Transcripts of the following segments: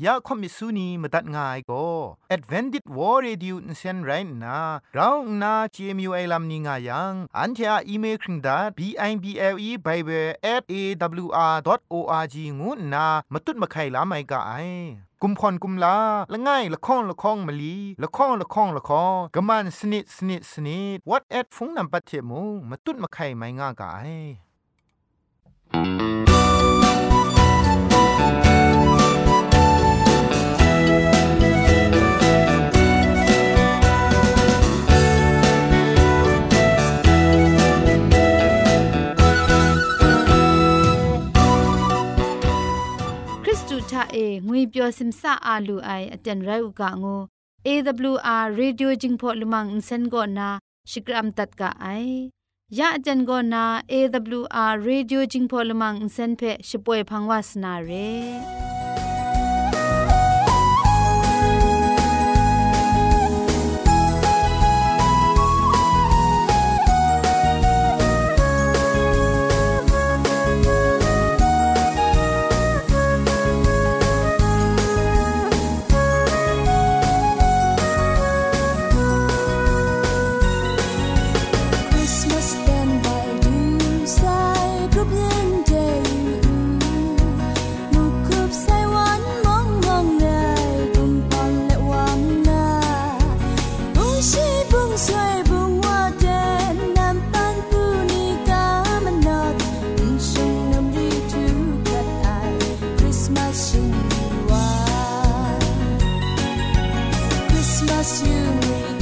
อยากคมิสุนีมาตัดง่ายก็ Advented War Radio นเซนไรน่ะเราหน้า CMU ไอลัมนิงายัง อันเทออีเมลคิงดา b i b l e bible at a w r o r g งูน่ะมาตุ้ดมาไข่ลาไม่กะไอกุมพรกุมลาละง่ายละค้องละค้องมะลีละค้องละค้องละค้องกะมันสนิดสนิดสนิด what at ฟงนำปัจเจมูมาตุ้ดมาไข่ไม่ง่ากะไเองวยเปียวซิมซาอาลูไออจันไรอุกะงู AWR Radio Jingpho Lumang Insen go na Shikram tat ka ai ya ajan go na AWR Radio Jingpho Lumang Insen phe shpoe phangwa sna re AWR Radio Jingpon เซนช่วยละมังเพ่ก็มาดูเยซูละข้องหลังใบยูวานาเพ มิน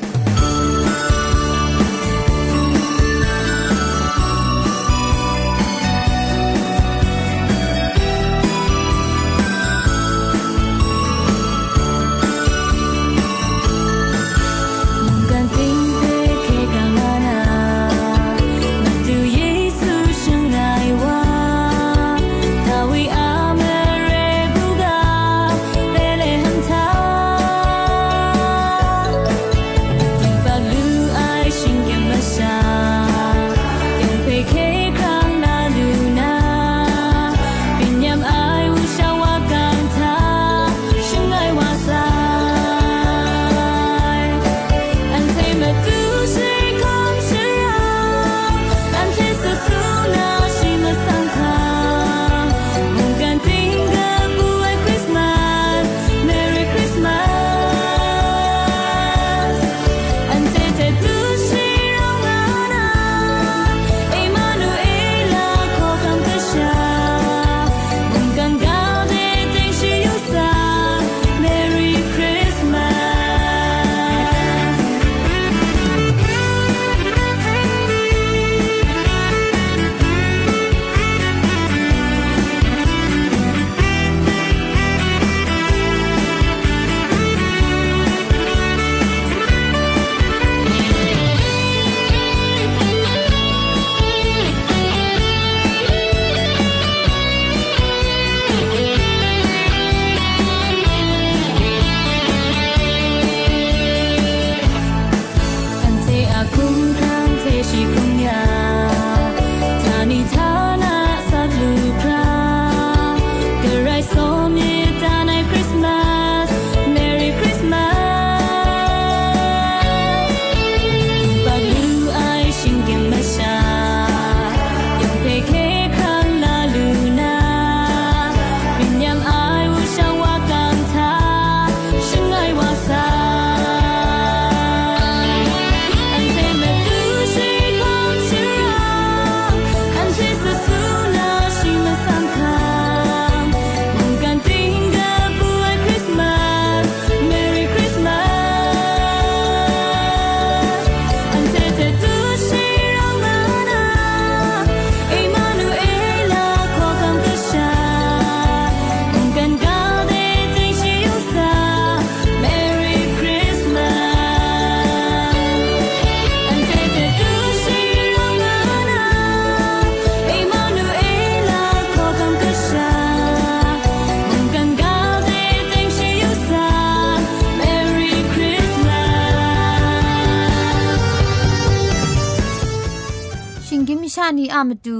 อามตู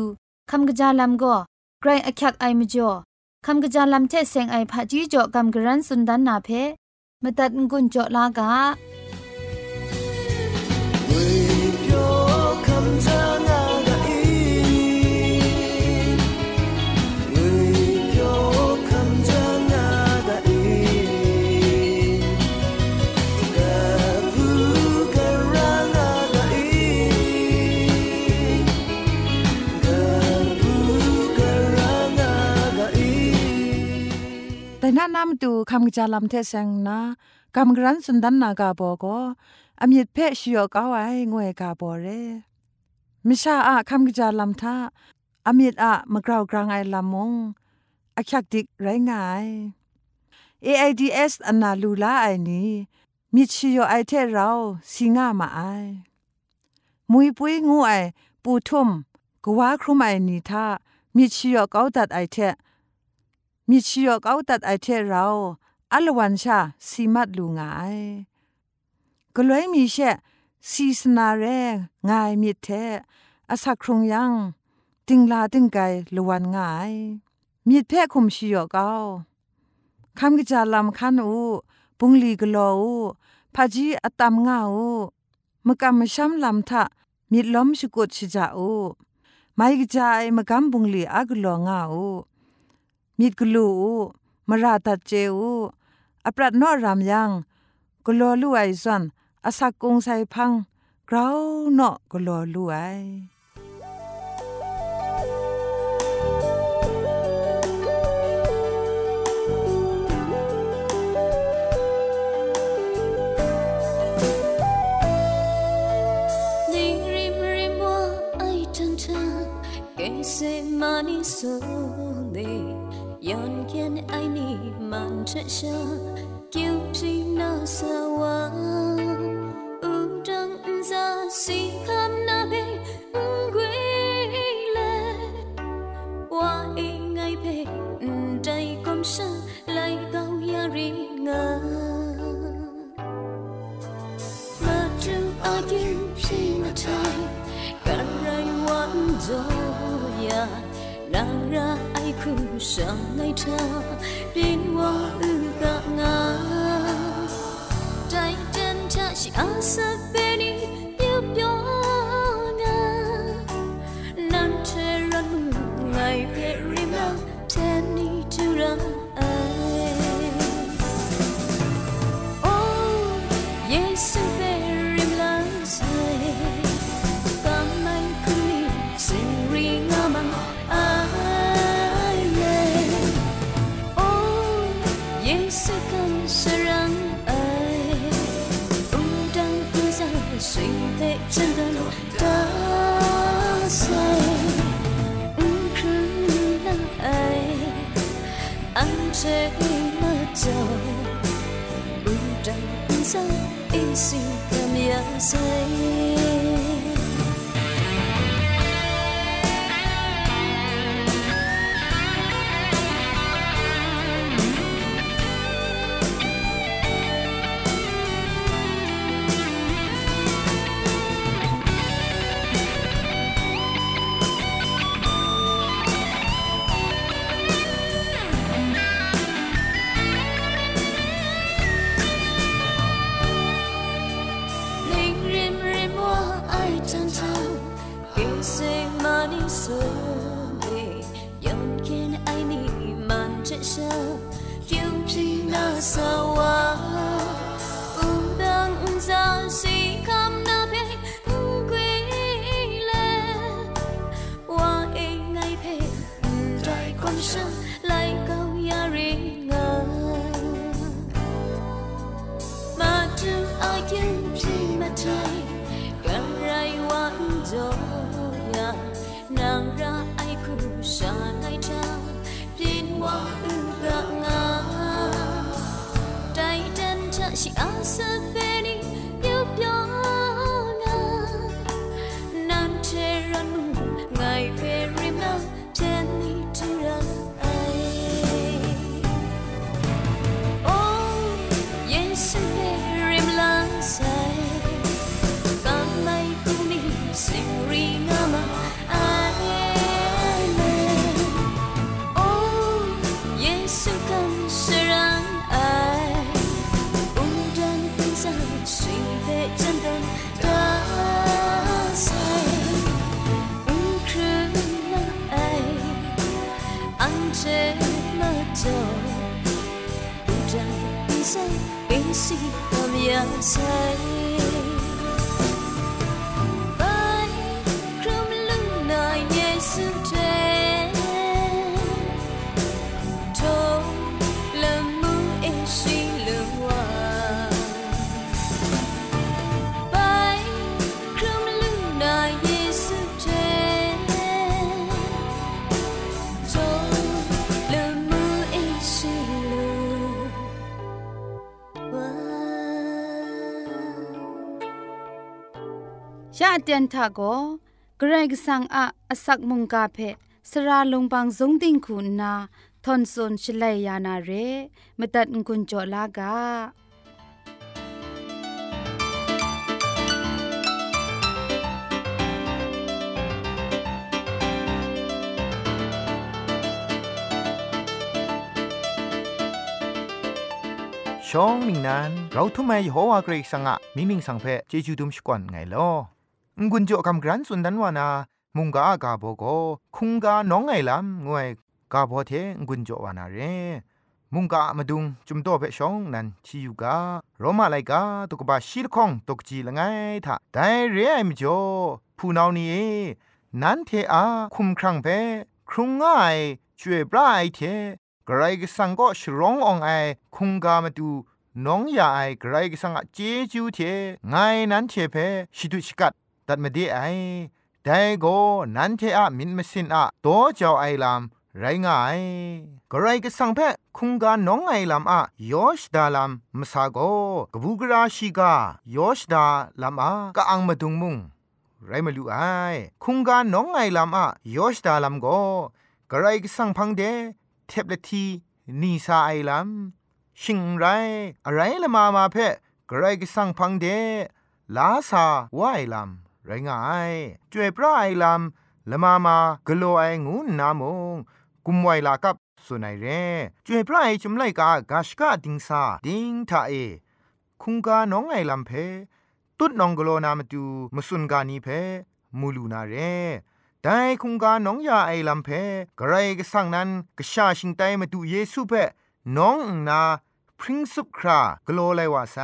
คำกระจาลัมก็ไกรอักยักไอมจ่อคำกระจาลัมเทเซงไอผาจีจ่อคำกระรันสุนดันนาเพมตัดงุนจ่อลากา ดูคำกระจาลำเทเซงนะกำกรันสุนดันนากาบอก็อมีเพชยอกเอาไว้งวยกาบอเรมิชาอะคำกระจาลำทาอมีอะมกราวกลางไอลำมงอักักดิกไรงาย AIDS อันนาลูลาไอนี้มิชยอไอเทเราสิงามาไอมุยปุยงูไอปูทุ่มกว่าครุมไอนี้ทามิชยอเกาตัดไอเท มีชียอกเอาตัดไอเทเราอัลวันชาสีมัดลูงายก็เลยมีเชซีสนาเรงายมีเทอาศักครงยังติงลาติงไกลวันงายมีแพ่คุมชียอกเอาคำกิจาลำคันอูปุงลีกโลอูพาจีอตามงาอูมกำมช้ำลำทะมีล้มสกุดชิจาอูไม่กิจายมกำบุงลีอากลองาอู มิดกลูมราตัดเจวอปรัดนอรามยังกลอลูไอซอนอาศักกงไซพังกราเนาะกลอลูไอมานิ 연기한 아이니 만져서 기억지나서와 우정자 시간나비 응귀래 와 이ngay về đây công sơ lại cao ya ri ngờ mà trưng ở kim sinh trai cả rai wan do ya đang ra Sáng nay, cha đi ngỏ. 谁么走？不然不走，一心更要碎。 ยะเตียนทาโกเกรกสังอะอสักมุงกาเพสระลงบางสงติงคุณนาทอนซนชลัยยานาเรมตัดกุญจลากาช่องมิงนั้น เราทุ่มไมโฮวาเกรกสังะมิมิงสังเพจจูดุมสกวนไงลอ งุนโจคำกรันสุนดันวานา มุงกากาโบโกคุงกาน้องไงลำงวยกาโบเทงุนโจวานาเรมุงกามาดุงจุมโตเปชองนั้นที่อยู่กาโรมาไลกาตุกบาชีลคองตกจีละไงทะไดเรไอมจ่อผู้นานี้นั้นเทอาคุมครังเพครุงง่ายช่วยปลายเทกรายกสังก็ชร้ององไอคุงกามาดูน้องยาไอกรายกสังเจจูเทไงนั้นเทเพชิดุชกัด ตัดมาดีไอแต่ก็นันเทอะมินมสินอะโตเจ้าไอลามไรง่ายกรายกสังเพคุงกาน้องไอลามอะยอชดาลามมสาโกกบูกราชิกายอชดาลามอะกะอังมาดุงมุงไรมาลูไอคุงกาน้องไอลามอะยอชดาลามโกกรายกสังพังเดเทบละทีนีซาไอลัมชิงไรอะไรละมามาเพะกระไรก็สังพังเดลาซาว่าไอลัม ไรงายจวยพระไอลัมละมามากโลไองูนามงกุมไวลากับสุนัยเรจวยพระไอจุมไลกากาชกาดิงซาดิงทาเอ คุงกาน้องไอลัมเพตุดนองกโลนามาดูมสุนกานีเพมูลูนาเรแต่คุงกาน้องยาไอลำเพกระไรก็สั่งนั้นกชาชิงไตมาดูเยซูเพน้องนาพริ้งสุบครากโลไลว่าไซ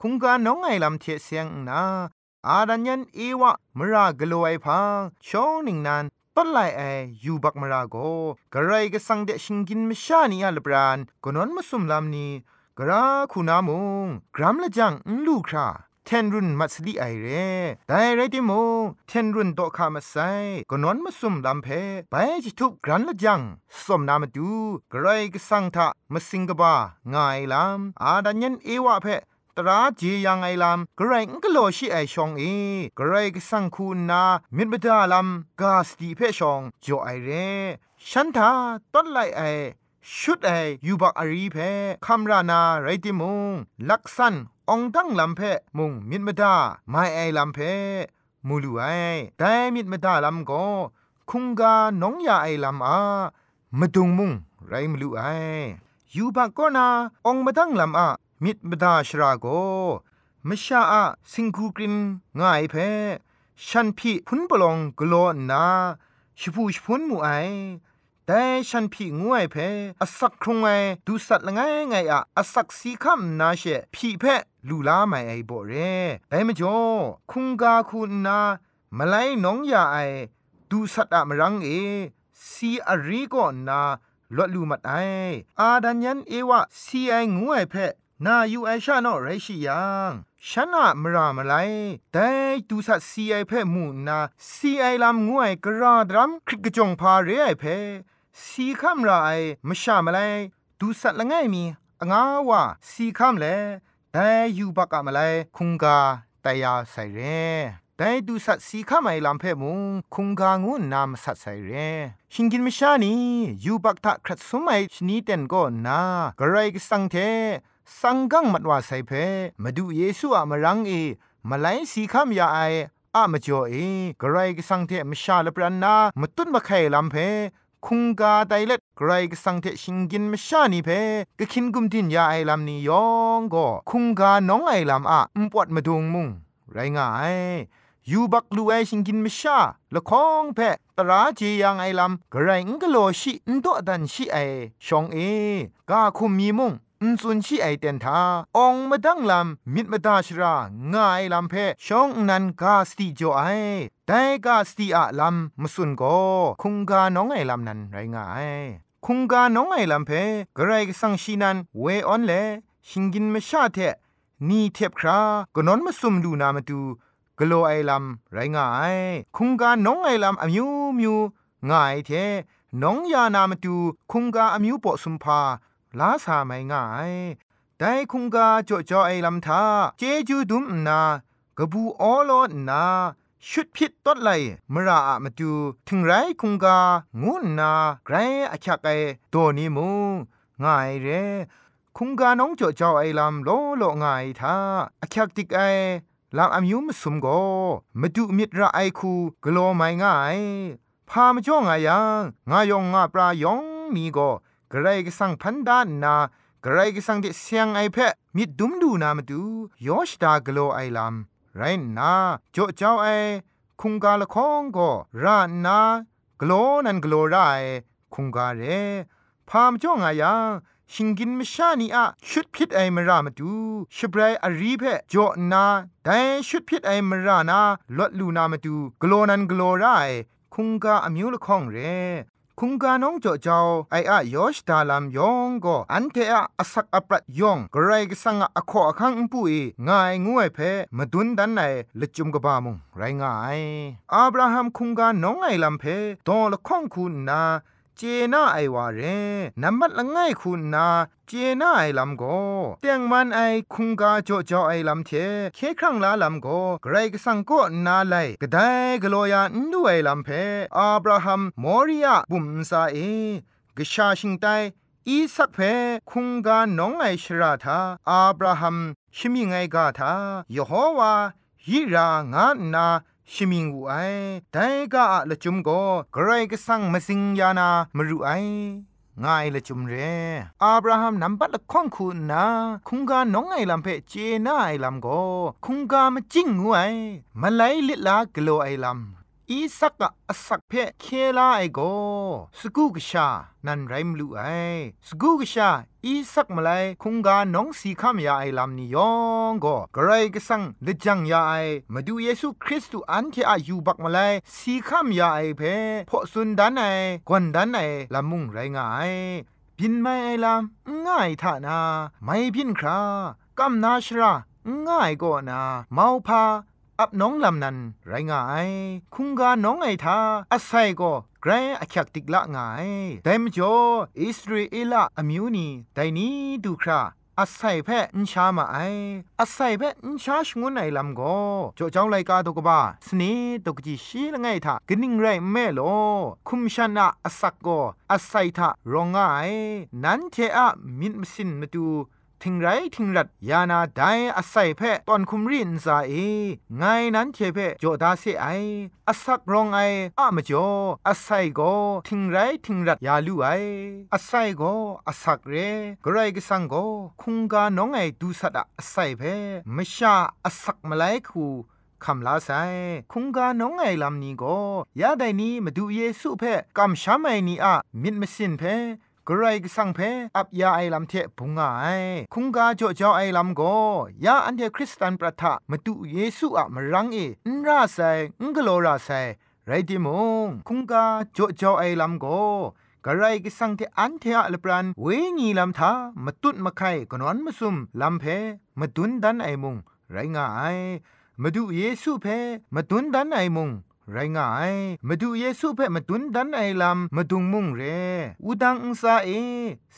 คุงกาน้องไอลำเทเสียงนา อาดันยันเอวะมรากโลไอพังช่องหนึ่งนั้นปัลไลไอยูบักมรากโกกระไรก็สังเดชิงกินมชานีอัลบรานก็นอนมาสุมลำนี้กราคุณามงกรัมละจังลูคราเทนรุนมัสลีไอเร่แต่ไรติโมเทนรุนโตคามาไซก็นอนมาซุมลำเพไปจิทุกกรันละจังสมนามาดูกรายก็สังทะมาสิงกบาง่ายลำอาดันยันเอวะเพ ตราเจียังไอลำกรายงก็โลชิไอชองเอกรายก็สังคูนามิดบดาลำกาสติเพชองจ่อไอเร่ฉันทาต้นไลไอชุดไอยูบักอารีเพคำรานาไรติมงลักษันองตั้งลำเพมุงมิดมดาไม่ไอลำเพมูลูไอแต่มิดมดาลำก็คุงกาน้องยาไอลำอามาดุงมุงไรมลูไอยูบักก็นาองมาตั้งลำอา มิดมดาชราโกมชาอาสิงคูกรินง่ายเพฉันพี่พุนปลองกลอนาชิพูชพุนมูไอแต่ฉันพี่งวยเพอสักครงไงดูสัตละไงไงอะอสักสีคำนาเชพี่เพลูลาไม่ไอบ่เร่ไอ้มจ่อคุงกาคุณนามาไลน้องยาไอดูสัตอะมรังเอซีอารีก็นาลดลูมัดไออาดันยันเอวะซีไองวยเพ นาอยู่ไอชาโนไรชิยังฉันอะมรามไลแต่ดูสัตซีไอเพ่มูนาซีไอลำงวยกระดรัมคริกจงพาเรไอเพ่สีคำไรมชามไลดูสัตละไงมีงาวาสีคำเลแต่ยูบักอะมาไลคุงกาแต่ยาใส่เรแต่ดูสัตสีข้าไม่ลำเพ่มุงคุงกางูนามสัตใส่เรชิงกินมิชานียูบักทะครัดสมัยชนีเต็นก็นากระไรก็สังเท สังกังมัดว่าใส่เพมาดูเยซูอะมารังเอมาไลสีข้ามยาไออะมาจ่อเอกระไรกสังเทมชาลปรันนามาตุนมาไข่ลำเพคุงกาไดเล็ดไกรกสังเทชิงกินมชานีเพกะคินกุมดินยาไอลำนี้ยองก็คุงกาน้องไอลำอะอุปวดมาดงมุงไรง่ายยูบักลูไอชิงกินมชาละคองเพตราเจยังไอลำกระไรงกโลชินโตดันชิไอชองเอกาคุมมีมุง อุนซุนชีไอเตนทาองมาดังลำมิดมาดาชรางายลำเพชองนันกาสติจไอแต่กาสติอะลำมสุนโกคุงกาน้องไอลำนันไรงายคุงกาน้องไอลำเพกระไรกสังชีนันเวออนเลชิงกินมชาเทนี่เทบครากนอนมาซุมดูนามาดูกโลไอลำไรงายคุงกาน้องไอลำอมิวมิวง่ายเทน้องยานามาดูคุงกาอมิวปอสุมพา ลาสาไม่ง่ายแต่คุงกาจ่อจ่อไอลำทาเจจูดุมนากบูออโลนาชุดพิษต้นไหลมราอะมาดูถึงไรคุงกางูนาไกรอชักไอตัวนี้มูง่ายเรคุงกาน้องจ่อจ่อไอลำโลโลง่ายทาอคักติกไอลำอามิวมสุมโกมาดูมิตรไอคูกลัวไม่ง่ายพามจ่องอยังงายองงาปลายองมีโก กระไรก็สั่งพันดานนากระไรก็สั่งเดเสียงไอเพะมิดดุมดูนามาดูยอชดากโลไอลำไรนาจ่อเจ้าไอคุงกาละคองก็รานากโลนันกโลไรคุงกาเรพามจ่องอายังชิงกินมชานีอะชุดพิษไอมรามาดูชบรายอารีเพจอนาแต่ชุดพิษไอมรานาลดลูนามาดูกโลนันกโลไรคุงกาอมิวละคองเร คุงกาน้องจ่อเจ้าไออะยอชดาลามยองก็อันเทอะอสักอปรัดยองกระไรก็สังอะขออคังปุยง่ายงวยเพมาดุนดันไหนละจุมกบามุงไรง่ายอับราฮัมคุงกาน้องไอลำเพตอละข้องคุณนา เจน่าไอวาเรนัมมัดละง่ายคุณนาเจน่าไอลำโกเตียงมันไอคุงกาจ่อจ่อไอลำเทเคครั้งลาลำโกไกรกสังก็นาไลกระไดกลัวยานดูไอลำเพอับราฮัมมอริยาบุมซาเอกชาชิงไตอีสักเพคุงกาน้องไอชราธาอับราฮัมชิมิไงกาธายโฮวาฮิรางานา ชิมิงอูไอแต่ก็ละจุมก็กระไรก็สั่งมาสิงยานามรูไอง่ายละจุมเรอับราฮัมนำบัดละข้องคุณนะคุงกาน้องไอลำเพเจน่าไอลำก็คุงกามาจิ้งงวยมาไลลิลากโลไอลำอีสักกะอสักเพเคลาไอโกสกูกชา นันไรมลูไอสกูกชาอีสักมาไลคุงกาน้องสีคำยาไอลำนิยองก็กระไรก็สังเลจังยาไอมาดูเยซูคริสต์อันที่อายุบักมาไลสีคำยาไอเพพอสุนดันไอกวนดันไอลำมุงไรง่ายพินไม่ไอลำง่ายท่านา ไม่พินครากำนาชราง่ายก็นา เมาพา อับน้องลำนันไรงาย คุงกาน้องไอทาอาศัยก็ไกรอคักติกละงายแต่มจ่ออิสราเอลอมิวนีแต่นี้ดูคราอาศัยแพ่อินชามาไออาศัยแพ่อินชาชงวนไอลำกจ่อเจ้าไลกาตกบ้าสนีตกจีชีละไงทากนิ่งไรแม่โลคุมชนะอาศักโกอาศัยทารองไงนั้นเทอะมินมสินมาดู ทิงไรทิงรัดยานาไดอาศัยเพตอนคุมรินซาเอไงนั้นเทเพโจดาเซไออาศักรองไออะมจ่ออาศัยโกทิงไรทิงรัดยาลูไออาศัยโกอาศักเรกรายกสังโกคุงกาน้องไอดูสัดอาศัยเพมชาอาศักมาไลคูคำลาไซคุงกาน้องไอลำนี้ก็ยาไดนี้มาดูเยซูเพกำช้ำไอนี้อะมิดมสินเพ กรายกสังเพอับยาไอลำเทพุงไอคุงกาจ่อเจ้าไอลำโกยาอันเทคริสตันประทะมาตุเยซูอะมรังเอนราไซงกโลราไซไรติมงคุงกาจ่อเจ้าไอลำโกกระไรกิสังเทอันเทอะลปรันเวงีลำทามาตุดมาไข่กนอนมาซุมลำเพมาตุนดันไอมุงไรงายมาดูเยซูเพมาตุนดันไอมุง ไรงายมาดูเยซูเพ่มาตุนดันไอลำมาดุงมุงเรอุดังอุซาเอ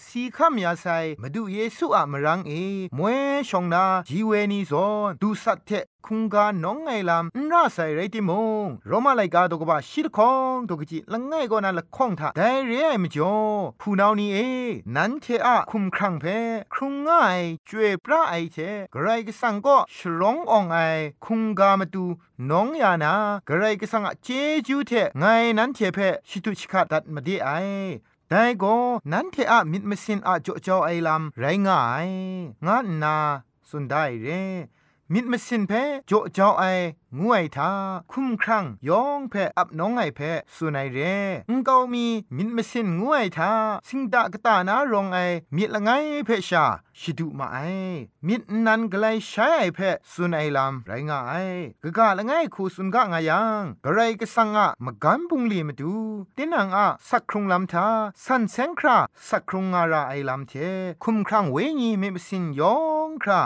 สีข้ามยาไซมาดูเยซูอะมรังเอมวยชองนาจีเวนีซอนดูสัตเทคุงกาน้องไงลำนราใส่ไรติมงโรมาไลกาตกบะชิดคองตกจิละง่ายก็นาละข้องทาแต่เรียมจ่อผู้นาวนี้เอ นันเทอะคุมครังเพครุงง่ายจวยพระไอเทกไรก็สังก็ฉลองอองไอ คุงกามาดูน้องยานากไรก็สังเจจูเทไงนั้นเทเพชิตุชิกาดัดมาดีไอแต่ก็นั้นเทอะมิดมสินอะจ่อจ่อไอลำไรง่าย งานนาสุดได้เร มิดมสินเพโจเจ้าไองวยทาคุ้มครั้งยองเพอับน้องไอเพสุนัยเรงเกามีมิดมสินงวยทาสิงดากตานารองไอมิดละไงเพชาชิดุมาไอมิดนันกไลใช้ไอเพสุนัยลำไรงาไอกะกะละไงคูสุนกะงายังกะไรกะสังอะมะกันบุงลีมาดูตินังอะสักครุงลำทาสันเซงคราสักครุงงาราไอลำเทคุ้มครั้งเวญีมิมสินยองครา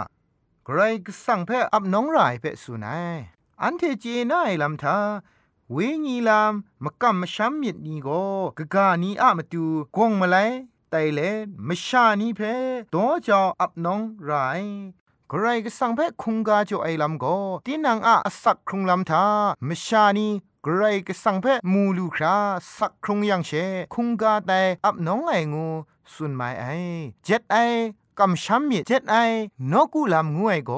ใครก็สั่งเพ่อับน้องรายเพ่สุนัยอันเทเจน่ายลำทาเวญีลามมกำมช้ำมิดนีโกกะกานีอะมาตูกงมาไลไตเลมชานีเพตอจออับน้องไรใครก็สั่งเพ่คุงกาจ่อไอลำโกตีนังอะสักครุงลำทามชานีกรก็สั่งเพมูลูคราสักครุงยังเช คุงกาแต่อับน้องไองูสุนไมไอเจ็ดไอ กำช้ำมีเจ็ดไอนกูลำงวยโก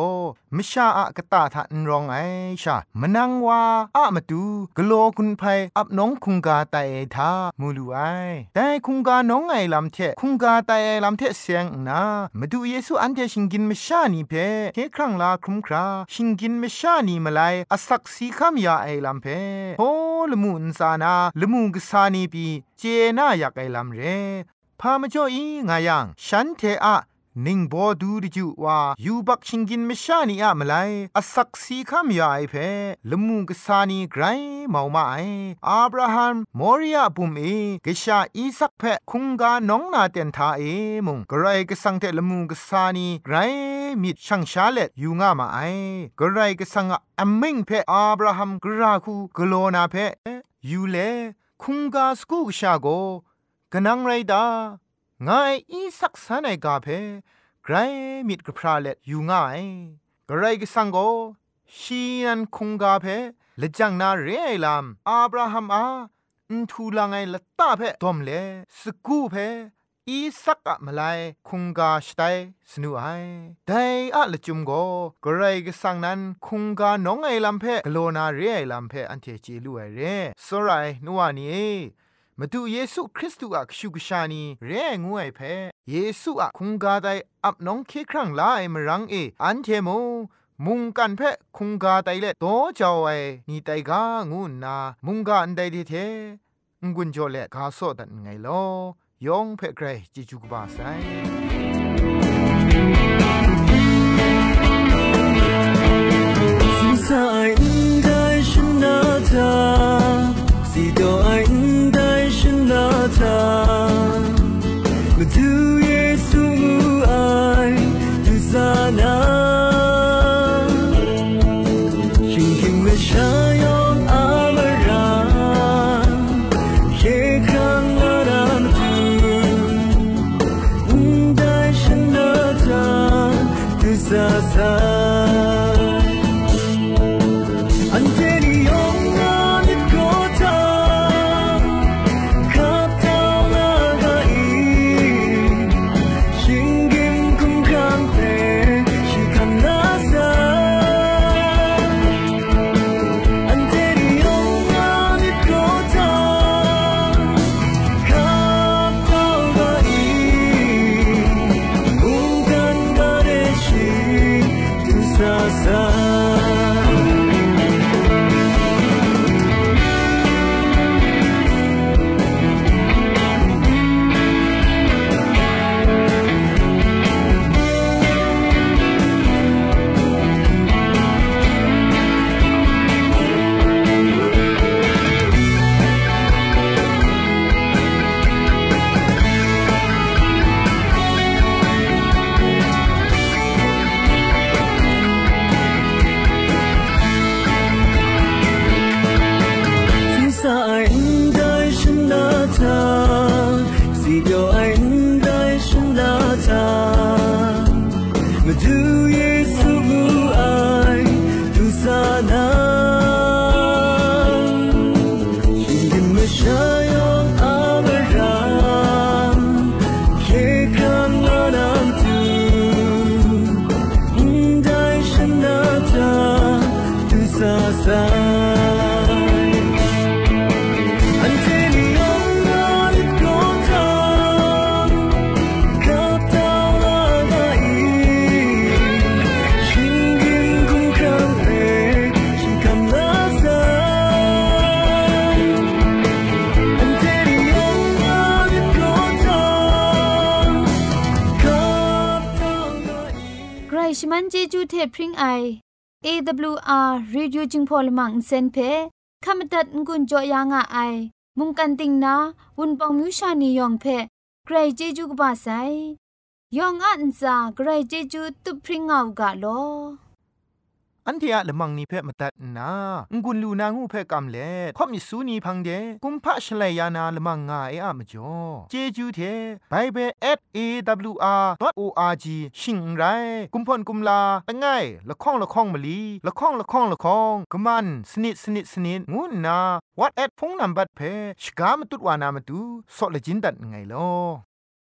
มชาอะกะตาทานรองไอชามนังวาอะมาดูกโลคุณไพอับน้องคุงกาไตทามูลูไอแต่คุงกาน้องไอลำเทคุงกาไตลำเทเสียงนามาดูเยซูอันเทชิงกินมชานีเพเคครั้งลาครุมคราชิงกินมชานีมาไลอสักสีคำยาไอลำเพโฮละมุนซานาละมุงกษานีปีเจน่าอยากไอลำเรพามาจ่ออีงายังฉันเทอะ นิ่งบอดูดิจูว่ายูบักชิงกินมชานีอะมาไลอสักสีคำยาไอเพละมุงกษานีไกรเมามาไออับราฮัมมอริยาบุมเอกชาอีสักเพคุงกาน้องนาเตนทาเอมุงกไรก็สังเตละมุงกษานีไกรมิดช่างชาเลตยูงามาไอกไรก็สังอมมิงเพอับราฮัมกราคูกโลนาเพยูเลคุงกาสกูกชาโกกนังไรดา ငါอีสักษาในกาเพไกรมิดกพราเล็ดอยู่ง่ายกไรก็สังโกชีนันคงกาเพละจังนาเรไอลามอับราฮัมอาอุทูลังไงละตาเพดอมเลสกูเพอีสักอะมาไลคุงกาสไตสนุไอแต่อะละจุมโกกไรก็สังนั้นคุงกาน้องไอลำเพกโลนาเรไอลำเพอันเทจีลูไอเรสไรนัวนี้ มาดูเยซูคริสต์อะคชูกชานีเรงวยเพเยซูอะคงกาไดอับน้องเคครั้งลายมรังเออันเทโมมุงกันเพะคงกาไตเล่โตเจ้าไอนี่ไตกางูนา มุงกันไดดีเทงุนโจเล่กาโซดันไงลอยองเพะไกรจิจุกบาไซสิสายได้ชนะเธอสิดไอ time. มันเจจูเทพริงไอ AWR Reducing Polymer เซนเพขมตัดงุนจอยางอไอ มุงกันติงนาวุนปองมิวชานียองเพใครเจจูกบาไซยองอันซาใครเจจูตุพริ้งเอากาโล อันเที่อะละมังนิเพ่มาตัดนางุนลูนางูเพ่กำเล่ข่อมิสูนีพังเดกุมพะชเลยานาละมังงาเออะมจ่อเจจูเทไบเบิล @awr.org ชิงไรกุมพ่นกุมลาละไงละข้องละข้องมะลีละข้องละข้องละข้องกะมันสนิดสนิดสนิดงูนา what at พงนัมบัดเพชกามตุดวานามตุซอเลจินดัดไงลอ